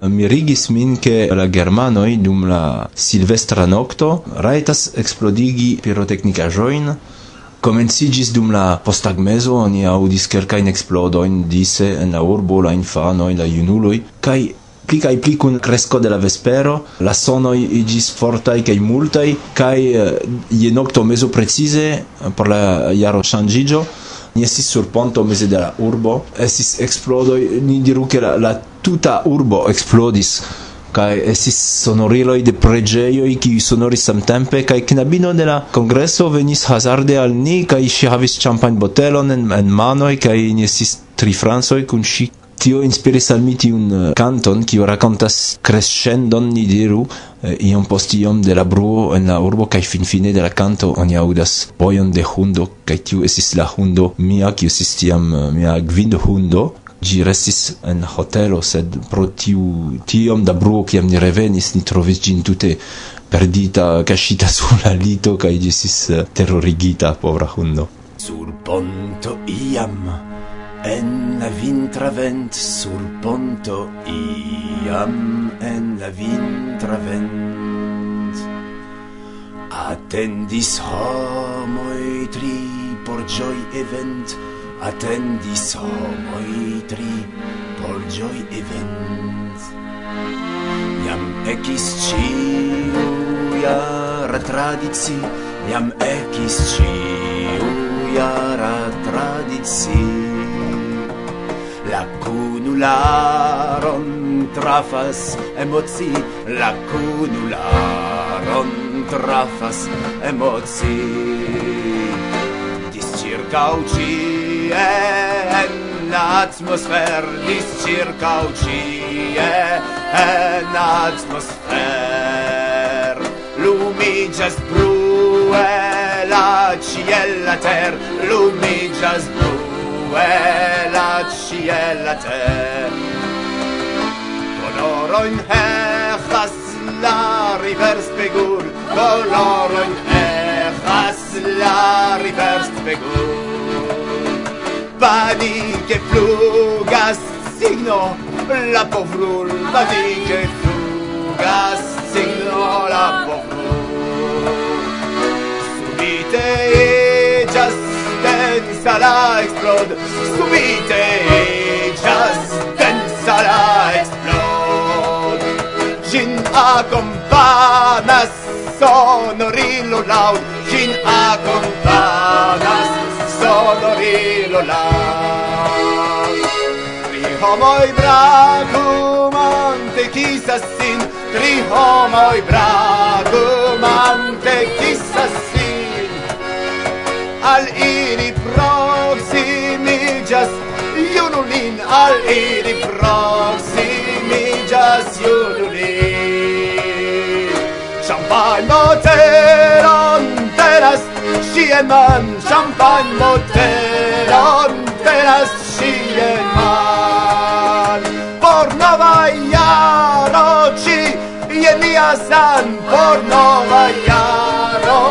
Mirigis min che la germanoi dum la silvestra nocto raitas explodigi pirotecnicajoin Comencigis dum la postagmezo oni audis kelkajn eksplodojn dise en la urbo la infanoj, la junuloi kai pli kai pli kun cresco de la vespero la sono igis fortaj kai multai kai eh, je nocto mezo precise por la jaro ŝanĝiĝo Ni estis sur ponto meze de la urbo, estis eksplodoj, ni diru ke la, la tuta urbo eksplodis. Kai estis sonoriloj de preĝejoj ki sonoris samtempe kai knabino de la congresso venis hazarde al ni kai si havis botelon en, en manoj kai ni estis tri francoj kun si tio inspiris al mi tiun eh, canton kiu racontas crescendon ni diru eh, iom post iom de la bruo en la urbo kaj finfine de la canto oni aŭdas bojon de hundo kaj tiu estis la hundo mia kiu estis tiam eh, mia gvind hundo Gi restis en hotelo, sed pro tiu tiom da bruo kiam ni revenis, ni trovis gin tute perdita, cascita su la lito, cae gistis terrorigita, povra hundo. Sur ponto iam, En la vintra vent sur ponto iam en la vintra vent Attendis homoi tri por joy event Attendis homoi tri por joy event. Iam ecis ciu jara Iam ecis ciu jara La cunularon trafas emoci, la cunularon trafas emoci. Discircau cie en atmosfer, discircau cie en atmosfer. Lumigas brue la ciel la ter, lumigas brue cruela ciela te. Coloro in hechas la river spegur. Coloro in hechas la river spegur. Vadi che flugas signo la povrul Vadi che flugas signo la povrul. Subite sarà explode. Subite just Justin sarà explode. Gin accompagnas sonorilo loud. Gin accompagnas sonorilo loud. Tri homoi bracumante chissas sin. Tri homoi bracumante chissas ili proximigas junuli. Champagne motelon teras, sien man, champagne motelon teras, sien man. Por nova iaro, ci, ien mia san, por nova jaro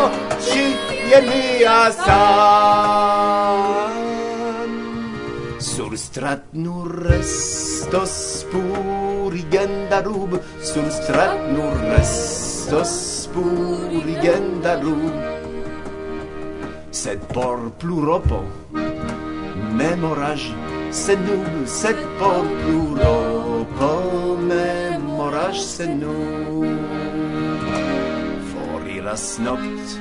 ŝi jenias an. strat nur restos purigenda rub sur strat nur restos purigenda rub sed por pluropo memorage sed nub sed por pluropo memorage sed nub foriras noct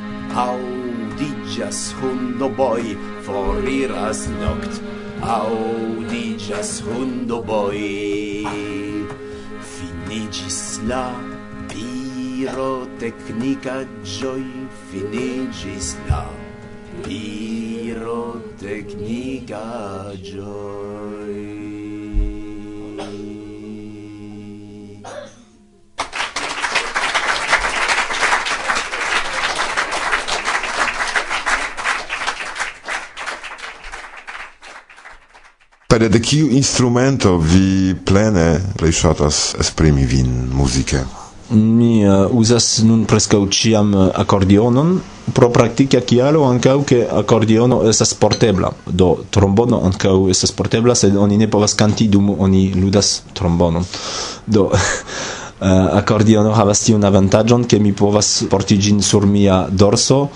audigas hundo boi foriras noct aŭdiĝas hundoboj Finigis la piroteknikaĵoj Finigis la piroteknikaĵoj Vere, de kiu instrumento vi plene plej ŝatas esprimi vin muzike? Mi eh, uh, uzas nun preskaŭ ĉiam akordionon pro praktika kialo ankaŭ ke akordiono estas portebla. Do trombono ankaŭ estas portebla, sed oni ne povas kanti dum oni ludas trombonon. Do uh, akordiono havas tiun avantaĝon ke mi povas porti ĝin sur mia dorso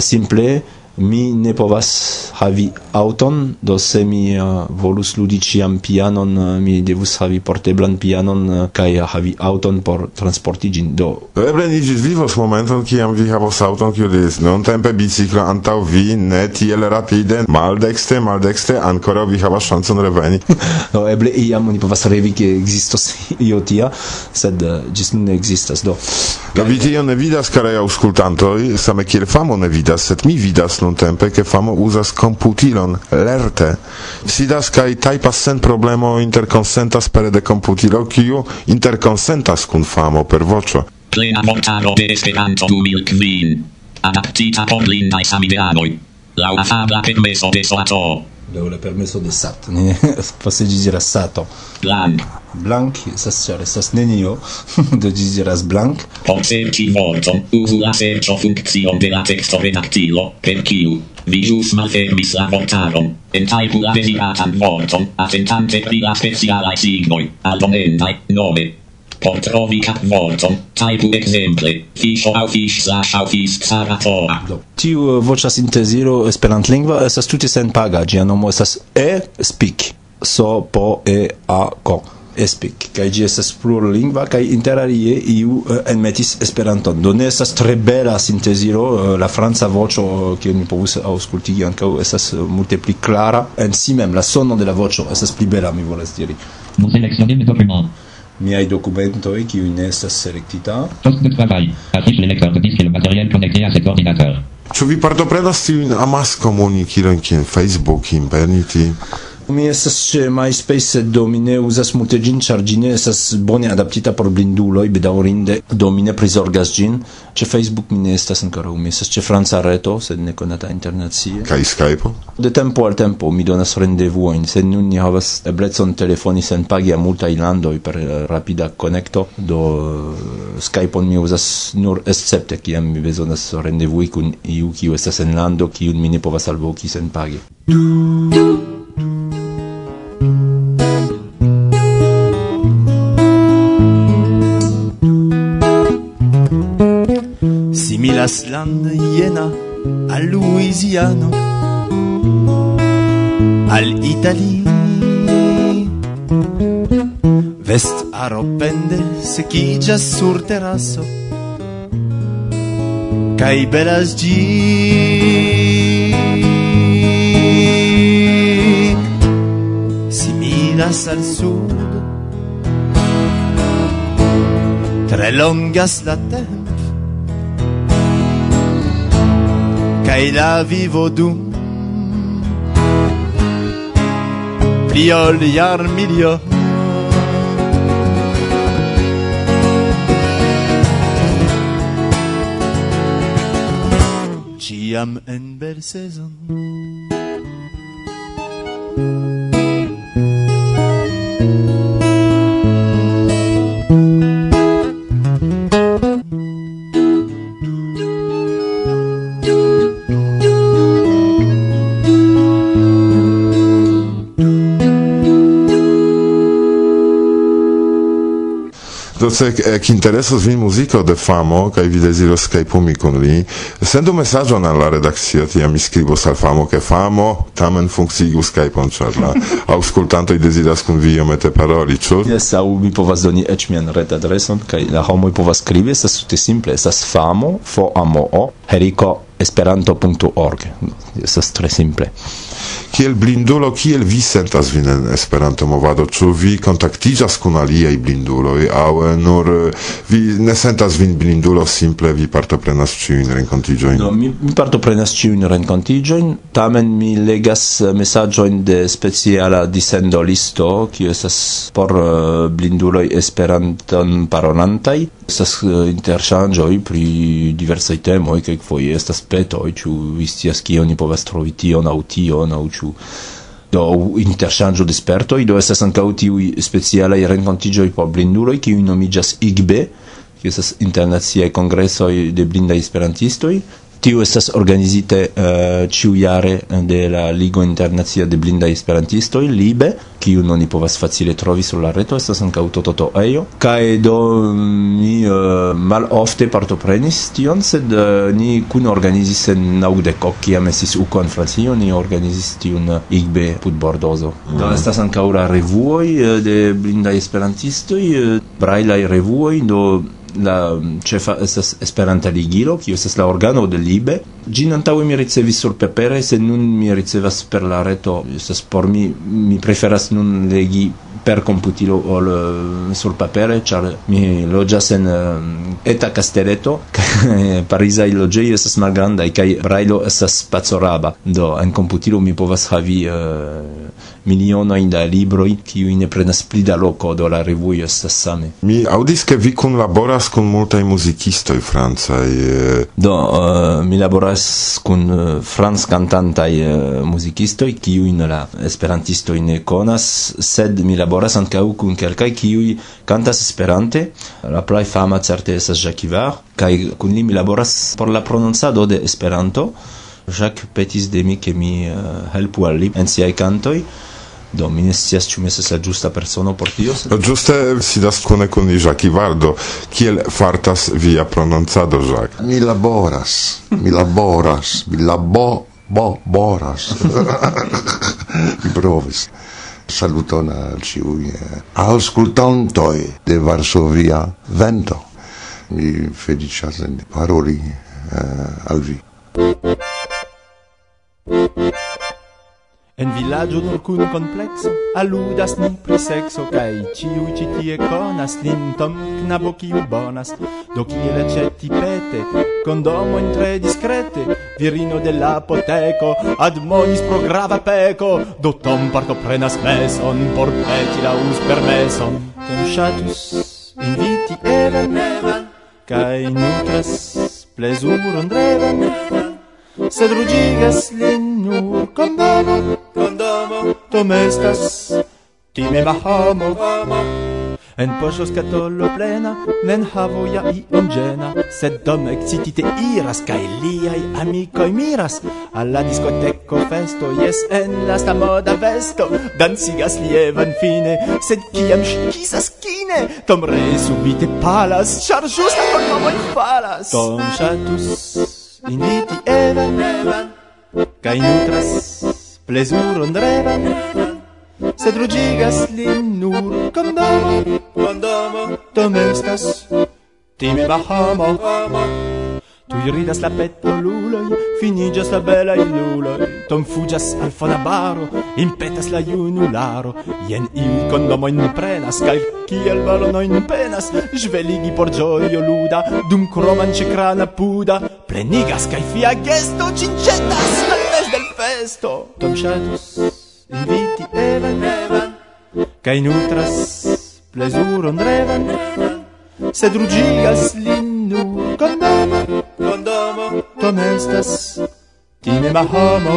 simple mi ne povas havi auton, do se mi uh, volus ludi ciam pianon, uh, mi devus havi porteblan pianon eh, uh, kai havi auton por transporti gin. Do eble ni ĝis vivos momenton kiam vi havos auton kiu diris nuntempe biciklo antaŭ vi ne tiel rapide, maldekste, maldekste ankoraŭ vi havas ŝancon reveni. do eble iam oni povas revi ke ekzistos io tia, sed ĝis nun ne ekzistas. Do. Do vi tion ne vidas, karaj aŭskultantoj, same kiel famo ne vidas, sed mi vidas nun tempe, che famo usas computilon, lerte, sidas kai taipas sen problemo interconsentas per de computilo, kiu interconsentas kun famo per vocio. Plena montaro de Esperanto 2005, adaptita por blindai samideanoi, lau afabla permeso de soato. Dove le permesso de sat, ne posse diras sato. Blanc. Blank, sas cere, sas nenio, do diras blank. Obserci vorton, usu la sercio funzion de la texto redactilo, per kiu, vi jus malfermis la vortaron, entaipu la desiratan vorton, attentante pri la specialae signoi, aldonendai, nove, Pour trouver quatre mots, type exemple, fish ou fish slash ou fish saratora. Tiu uh, voce sintesiro esperant lingua estas tutte sen paga, gia nomo estas e-speak, so po e a co. Espic kai gi es plur lingua kai interalie iu uh, e, enmetis esperanton. Do ne estas tre bela sinteziro uh, eh, la franca voĉo ke uh, eh, ni povus aŭskulti ankaŭ estas uh, multe pli klara en si mem la sono de la voĉo estas pli bela mi volas diri. Non selectionne de miai documentoi qui ne estas selectita. Post de travail, affiche le lecteur de disque et le matériel connecté à cet ordinateur. Ĉu vi partoprenas tiujn amaskomunikilojn kiel Facebook, Internet? Mi estas ĉe MySpace, eh, do mi ne uzas multe ĝin, ĉar ĝi ne estas bone adaptita por blinduloj, bedaŭrinde, do mi ne prizorgas ĝin. Ĉe Facebook mi ne estas ankoraŭ, mi estas ĉe franca reto, sed ne konata internacie. Kaj Skype? De tempo al tempo mi donas rendevuojn, sed nun ni havas eblecon telefoni senpage a multaj landoj per eh, rapida konekto, do Skype-on mi uzas nur escepte kiam mi bezonas rendevui kun iu kiu estas en lando kiun mi ne povas alvoki senpage. Du, du. Westland Jena al Louisiano al Italie Vest aropende sequigas sur terrasso Cai belas gi. Similas al sud Tre longas la tempo kaj la vivo dum pli ol jar milio. Ciam en bersezon se eh, interesos vin muziko de famo kaj vi deziros skajpumi kun li, sendu mesaĝon al la redakcio, tiam mi skribos al famo ke famo tamen funkciigu skajpon, ĉar la aŭskultantoj deziras kun vi iomete paroli, ĉu? Jes, aŭ mi povas doni eĉ mian retadreson kaj la homoj povas skribi, estas tute simple, estas famo fo amo o heriko esperanto.org. Estas tre simple. Kiel blindulo, kiel vi sentas vin en Esperanto-movado? Ĉu vi kontaktiĝas kun aliaj blinduloj aŭ nur eh, vi ne sentas vin blindulo, simple vi partoprenas ĉiujn renkontiĝojn? No, mi, mi partoprenas ĉiujn renkontiĝojn, tamen mi legas eh, mesaĝojn de speciala disendolisto, kiu estas por uh, blinduloj Esperanton parolantaj. Estas uh, interŝanĝoj pri diversaj temoj, kelkfoje estas petoj, ĉu vi scias kion ni povas trovi tion aŭ tion regiono ĉu? Do interŝanĝo de spertoj? Do estas ankaŭ tiuj specialaj renkontiĝoj por blinduloj kiuj nomiĝas IGBE kiu estas internaciaj kongresoj de blindaj esperantistoj tiu estas organizite eh, uh, ciujare eh, de la Ligo Internacia de Blindaj Esperantistoj, LIBE, kiu non ni povas facile trovi sur la reto, estas ankaŭ tototoejo. Cae do mm, ni uh, malofte partoprenis tion, sed uh, ni kun organizis en naŭdeko, kiam estis uko en Francio, ni organizis tion igbe putbordozo. Mm. Do estas ankaŭ la uh, de blindaj esperantistoj, brailai revuoi, do la um, cefa estas Esperanta Ligilo, kiu estas la organo de Libe. Ĝin antaŭe mi ricevis sur papere, se nun mi ricevas per la reto, estas por mi mi preferas nun legi per computilo ol uh, sur papere, char mi loĝas en uh, eta kasteleto eh, Parisa il loĝejoj estas malgrandaj kaj brailo estas spacoraba. Do en computilo mi povas havi uh, miliono da libro ki ju ne prenas pli da loko do la revuo estas same. Mi aŭdis ke vi kunlaboras kun multaj muzikistoj francaj. E, eh, do uh, mi laboras kun uh, eh, franc kantantaj uh, muzikistoj ki ju la esperantistoj ne konas, sed mi laboras ankaŭ kun kelkaj ki kantas esperante. La plej fama certe estas Jacques Ivar kaj kun li mi laboras por la prononcado de Esperanto. Jacques petis de mi ke mi uh, helpu al li en siaj kantoj. Do, mi ne scias ĉu mi estas la ĝusta persono por tio. Sed... Ĝuste sidas kune kun Jacques Kiel fartas via prononcado, Jacques? Mi laboras, mi laboras, mi labo bo boras. mi provis. Saluton al ĉiuj eh. aŭskultantoj de Varsovia vento. Mi feliĉas en paroli uh, al vi. En villaggio nur cun complexo Aludas ni pri sexo Cai ciui citie conas Lin tom knabo ciu bonas. Do kiel accetti pete Condomo in tre discrete Virino dell'apoteco Ad monis pro grava peco Do tom partoprenas meson Por peti laus permeson. Tom shatus inviti evan Cai nutras plesuron drevan sed rugigas lin nur kondomo, kondomo, tom estas timema homo. En poŝo skatolo plena, nen havo ja iom ĝena, sed dom excitite iras, kaj liaj amikoj miras. Al la diskoteko festo, jes en lasta moda vesto, dancigas lievan fine, sed kiam ŝi kisas kine, Tom re subite palas, ĉar ĝusta kondomoj falas. Tom ŝatus Inviti Evan, Evan, kai nutras plesuron revan, Sed rugigas lin nur condomo, condomo, Domestas, time bahamo, tu ridas la pettoluloi, finigas la bella illuloi, Tom fugas al fonabaro, impetas la iunularo Ien iu condomoin prenas, Cai kiel balonoin penas, sveligi por gioio luda, Dum croman cecrana puda, plenigas kai fia gesto cincetas al mes del festo. Tom shatus inviti evan evan. Kai nutras plezuron revan sed rugigas lin nur condomo condomo tom estas timema homo.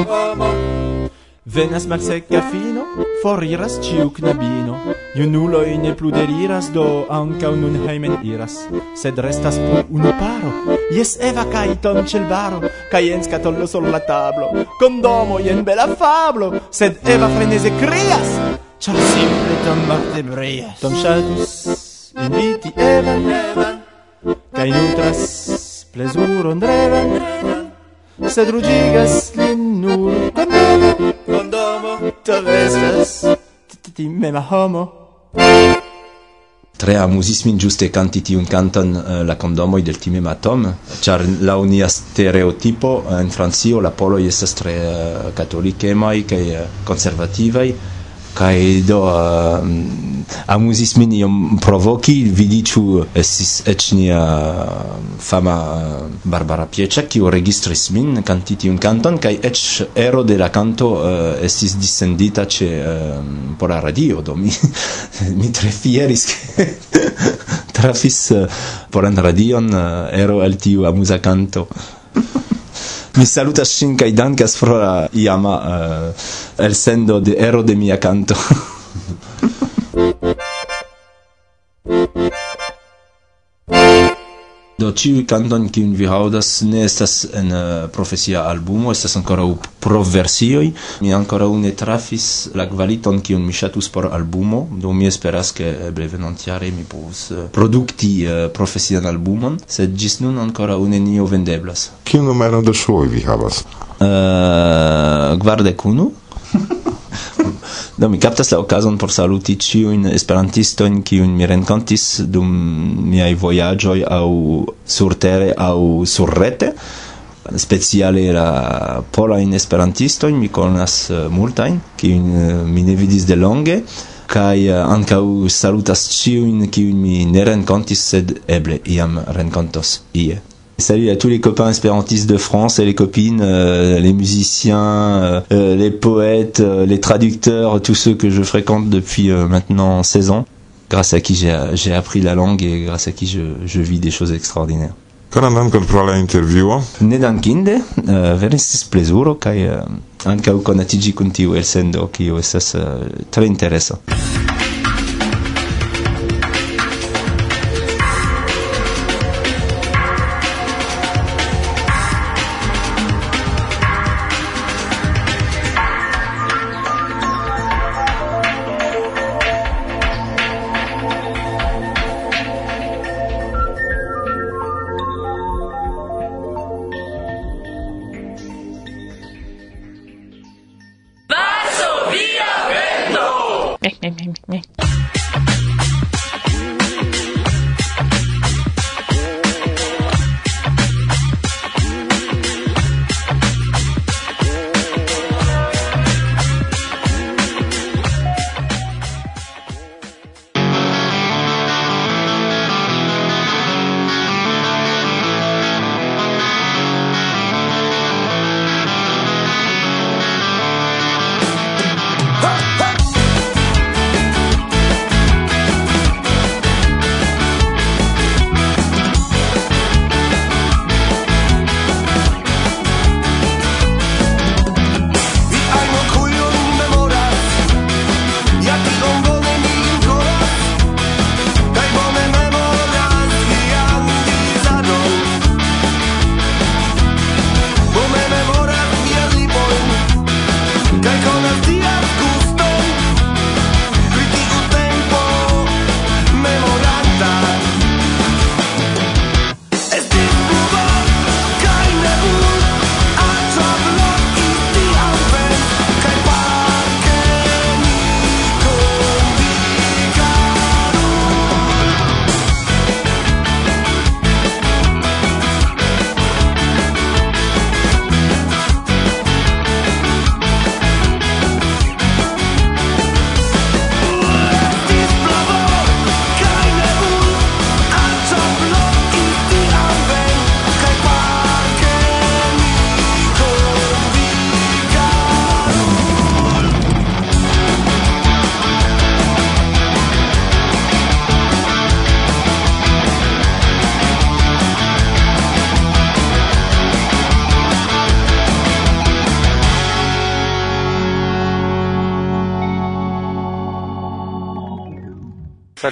Venas malseca fino, foriras ciu knabino, Iunuloi ne plu deliras do anca nun heimen iras, sed restas plu unu paro, Ies Eva cae Tom celbaro, cae en scatollo sol la tablo, condomo ien bela fablo, sed Eva frenese crias, char simple Tom morte brias. Tom shatus inviti Evan, Evan, cae nutras plesuron drevan, sed rugigas lin nur condomo, condomo, Tom estas... Ti mema homo. Tre amusis min giuste canti tiun canton uh, la condomoi del time matom, char la unia stereotipo eh, uh, in Francio la poloi estas tre eh, uh, catolichemai cae uh, conservativai, kai do uh, amuzis min iom provoki. Vidi ĉu estis eĉ nia um, fama um, Barbara Piecek kiu registris min kanti tiun kanton kaj eĉ ero de la kanto uh, estis dissendita ĉe uh, por la radio. Do mi mi tre fieris ke trafis uh, polan radion uh, ero el tiu amuza kanto. Mi salutas ŝin kaj dankas pro la iama uh, elsendo de ero de mia canto Do ciu canton kiun vi haudas ne estas en uh, profesia albumo, estas ankoraŭ proversioj. Mi ancora une trafis la kvaliton kiun mi ŝatus por albumo, do mi esperas ke eble venontiare mi povus uh, produkti uh, profesian albumon, sed gis nun ancora une nio vendeblas. Kiu numero de ŝuoj vi havas? Uh, guarde unu. Do mi captas la okazon por saluti ĉiujn esperantistojn kiujn mi renkontis dum miaj vojaĝoj aŭ au aŭ surrete. Speciale la pola in esperantisto mi konas eh, multajn uh, mi ne vidis de longe kaj eh, ankaŭ salutas ĉiujn kiujn mi ne renkontis sed eble iam renkontos ie. Salut à tous les copains espérantistes de France et les copines, euh, les musiciens, euh, euh, les poètes, les traducteurs, tous ceux que je fréquente depuis maintenant 16 ans, grâce à qui j'ai appris la langue et grâce à qui je, je vis des choses extraordinaires. Koran dankon pro la intervjuo. Ne dankinde, uh, veris plezuro kaj uh, ankaŭ konatiĝi kun tiu elsendo, kiu estas uh, tre interesa.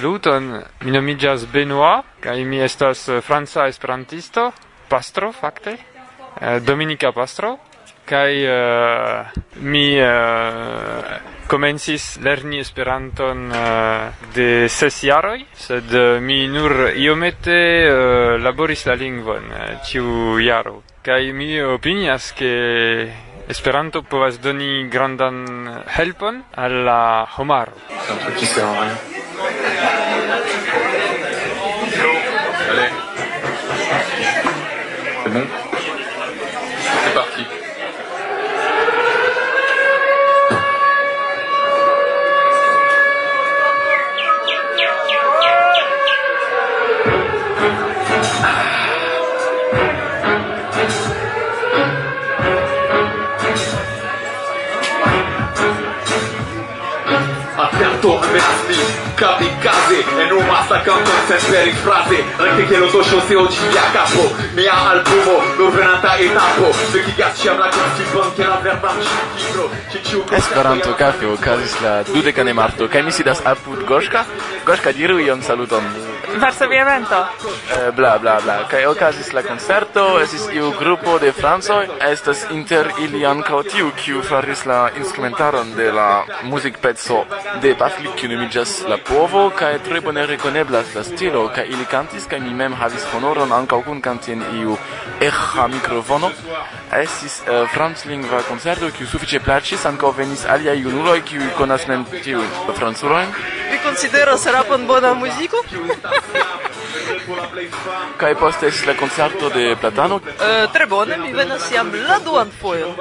Saluton, mi nomigas Benoit, kai mi estas eh, franca esperantisto, pastro fakte, eh, Dominika pastro, kai uh, eh, mi komencis uh, lerni esperanton uh, de ses jaroj, sed uh, mi nur iomete uh, laboris la lingvon ĉiu uh, jaro. Kai mi opinias ke Esperanto povas doni grandan helpon al la homaro. Ĉu attaccato sempre per in frase anche che lo socio se oggi mi capo mi ha al bumo governata e tappo se chi gacci am la consipo anche la verbanci Esperanto kafe okazis la dudekane marto kaj mi sidas apud Goŝka. Goŝka diru ion saluton. Varsovia evento. Eh, bla bla bla. Kai okazis la concerto, esis iu grupo de francoj, estas inter ili ankaŭ tiu kiu faris la instrumentaron de la muzikpeco de Pafli kiu nomiĝas La Povo kaj tre bone rekoneblas la stilo kaj ili kantis kaj mi mem havis honoron ankaŭ kun kanti en iu eĥa mikrofono. Estis uh, franclingva koncerto kiu sufiĉe plaĉis, ankaŭ venis aliaj junuloj kiu konas mem tiujn franculojn konsideras rapon bona muziko. Kaj poste la koncerto de Platano? Uh, tre bone, mi venas jam la duan fojon.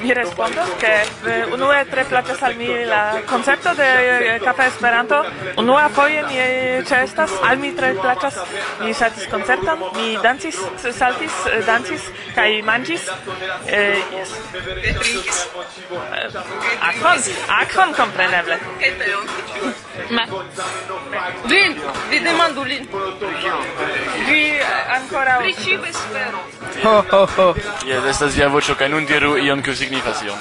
Mi respondo che eh, unue tre plaĉas al mi la koncepto de eh, cafe Esperanto. Unua foje mi eh, ĉeestas, al mi tre plaĉas. Mi ŝatis koncerton, mi dancis, saltis, dancis kaj manĝis. Eh, yes. Akvon, akvon kompreneble. Ma vin, vi demandu lin. Vi ankoraŭ... Pri ĉiu espero. Ho, ho, ho. Jes, estas via voĉo, kaj nun diru ion, kiu signifas ion.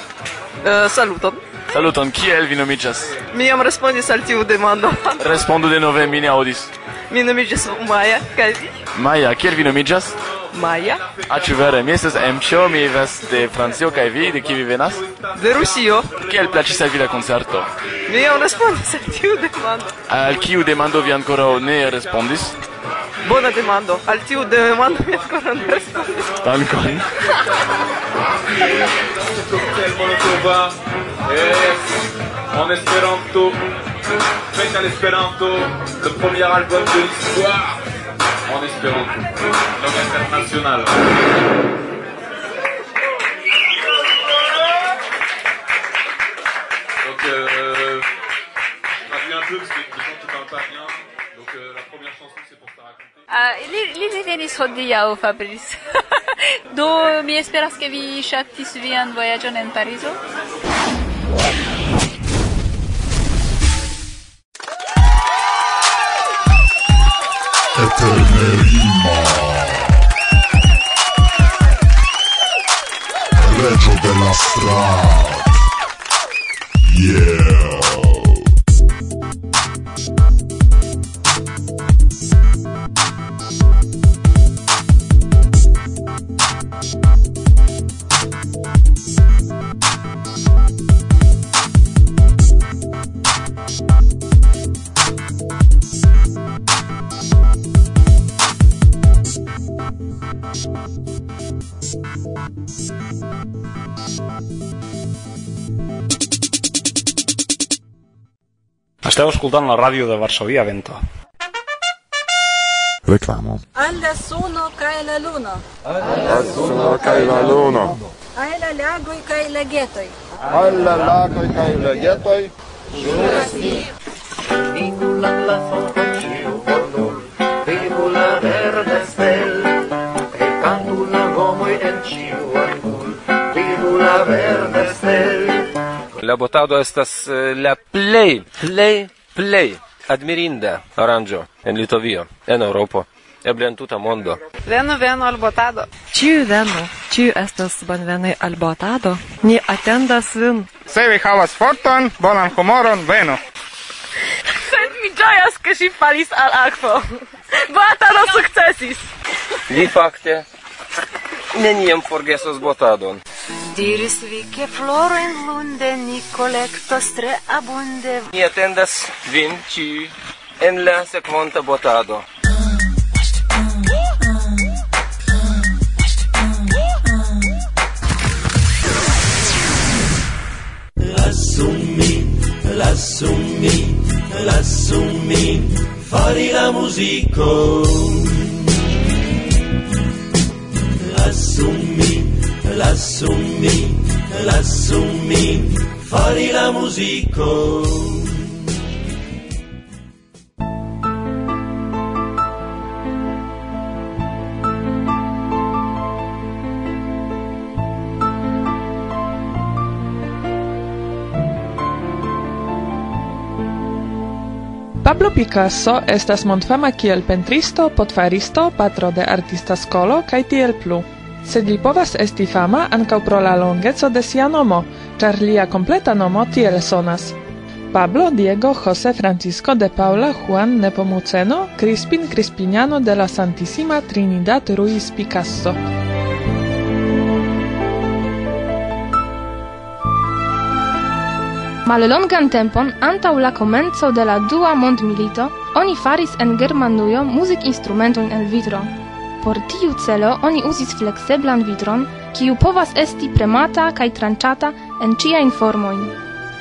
Uh, saluton. Saluton, kiel vi nomiĝas? Mi jam respondis al tiu demando. Respondu denove, mi ne aŭdis. Mi nomiĝas Maja, kaj vi? Maja, kiel vi nomiĝas? Maja. A ĉu vere? Mi estas Emĉo, mi vivas de Francio kaj vi de kie vi venas? De Rusio. Kiel plaĉis al vi la koncerto? Mi jam respondis al tiu demando. Al kiu demando vi ankoraŭ ne respondis? Buona demando. Al tiu de demando mi ancora non Ancora? Eh, en espéranto, fête à l'espéranto, le premier album de l'histoire. En espéranto, international. Ah, li, li revenis hodiaŭ, Fabrice. Do mi esperas ke vi ŝatis vian vojaĝon en Parizo. Eternerima Reggio della strada Esteu escoltant la ràdio de Varsovia Vento. Reclamo. Alla suno kaj la luno. Alla suno kaj la luno. Alla lagoj kaj la getoj. Alla lagoj kaj la getoj. Ĵuras ni. Vinculan la fono. la verda stel. La botado estas eh, la plej, plej, plej admirinda aranĝo en Litovio, en Eŭropo. Eble en tuta mondo. Venu, venu al botado. Ciu venu, ciu estas bonvenai al botado. Ni atendas vin. Se vi havas forton, bonan humoron, venu. Sed mi ĝojas, ke ŝi falis al akvo. Botado sukcesis. Li fakte neniam forgesos botadon. Diris vi che floro in lunde ni collectos tre abunde. Mi attendas vin ci en la sequonta botado. Lassumi, lassumi, lassumi, fari la musico. lassù mi fari la musico Pablo Picasso estas montfama kiel pentristo, potfaristo, patro de artista skolo kaj tiel plu sed li povas esti fama ankaŭ pro la longeco de sia nomo, ĉar lia kompleta nomo tiel sonas. Pablo Diego José Francisco de Paula Juan Nepomuceno Crispin Crispiniano de la Santissima Trinidad Ruiz Picasso. Mallongan tempon antaŭ la komenco de la dua mondmilito oni faris en Germanujo muzikinstrumentojn el vitro. Por tiu celo oni uzis flekseblan vitron, kiu povas esti premata kaj tranĉata en ĉiajn formojn.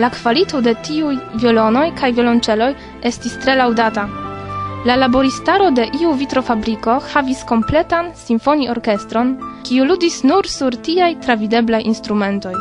La kvalito de tiuj violonoj kaj violonĉeloj estis tre laŭdata. La laboristaro de iu vitrofabriko havis kompletan simfoni-orkestron, kiu ludis nur sur tiaj travideblaj instrumentoj.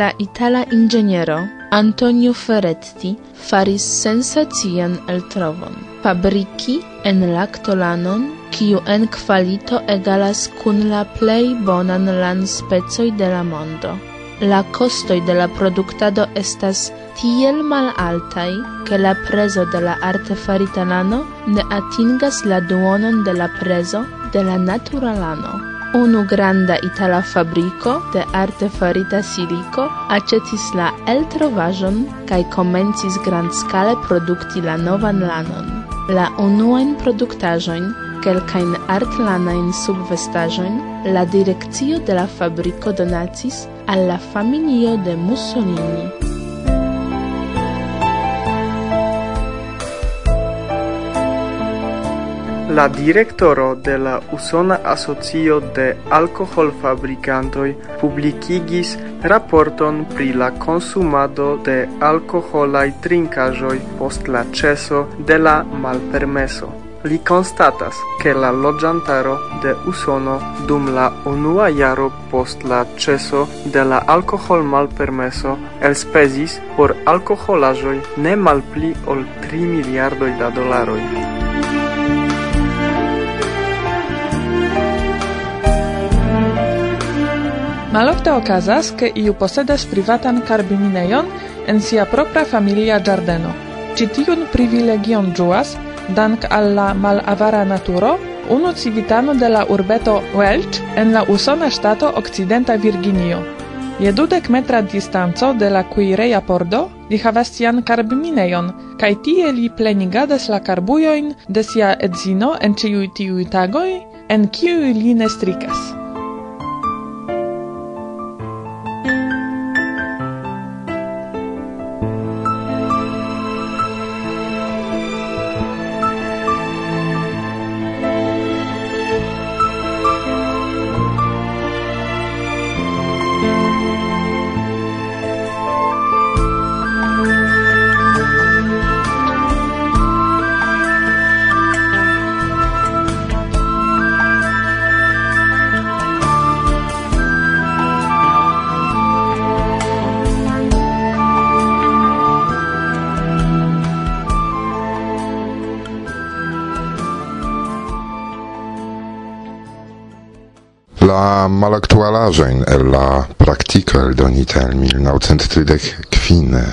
La itala ingeniero Antonio Ferretti faris sensacian eltrovon. Fabriki en lactolanon, kiu en kvalito egalas kun la plej bonan lan specoi de la mondo. La costoi de la produktado estas tiel malaltaj, ke la prezo de la artefarita lano ne atingas la duonon de la prezo de la naturalano unu granda itala fabrico de arte farita silico acetis la kai kaj komencis grandscale produkti la novan lanon. La unuajn produktaĵojn, kelkajn artlanajn subvestaĵojn, la direkcio de la fabrico donacis al la familio de Mussolini. La direktoro de la Usona Asocio de Alkoholfabrikantoj publikigis raporton pri la konsumado de alkoholaj trinkaĵoj post la ĉeso de la malpermeso li constatas che la loĝantaro de Usono dum la unua jaro post la ĉeso de la alkohol malpermeso elspezis por alkoholaĵoj ne malpli ol 3 miliardoj da dolaroj. Malofte okazas, ke iu posedas privatan karbiminejon en sia propra familia giardeno. Ci tiun privilegion ĝuas, dank al la malavara naturo, unu civitano de la urbeto Welch en la usona ŝtato Okcidenta Virginio. Je dudek metra distanco de la kuireja pordo li havas sian karbminejon, kaj tie li plenigadas la karbujojn de sia edzino en ĉiuj tiuj tagoj, en kiuj li ne strikas. la malaktualaĵojn el la praktiko eldonita el 1930 kvin eh,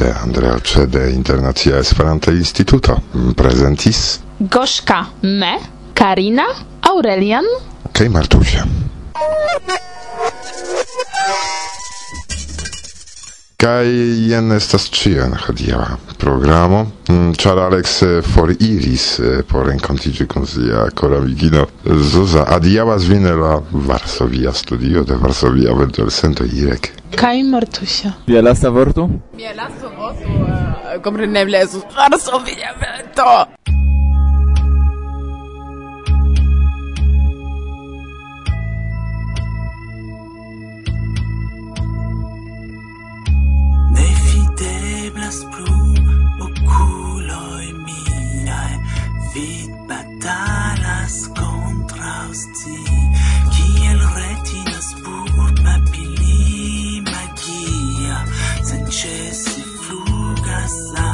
de Andreaĉe de Internacia Esperanta Instituto mm, prezentis Goszka Me, Karina, Aurelian kaj Martusia. Kai jen estas ĉio en hodiaŭa programo, mm, ĉar Alex eh, foriris eh, por renkontiĝi kun sia koramigino eh, Zuza. Adiaŭas vin la Varsovia studio de Varsovia Ventolcento Irek. Kaj mortuŝa. Via lasta vorto? Mia lasta vorto kompreneble estu Varsovia Vento. batalas contra sti kiel retinas pur papili magia senĉese flugas la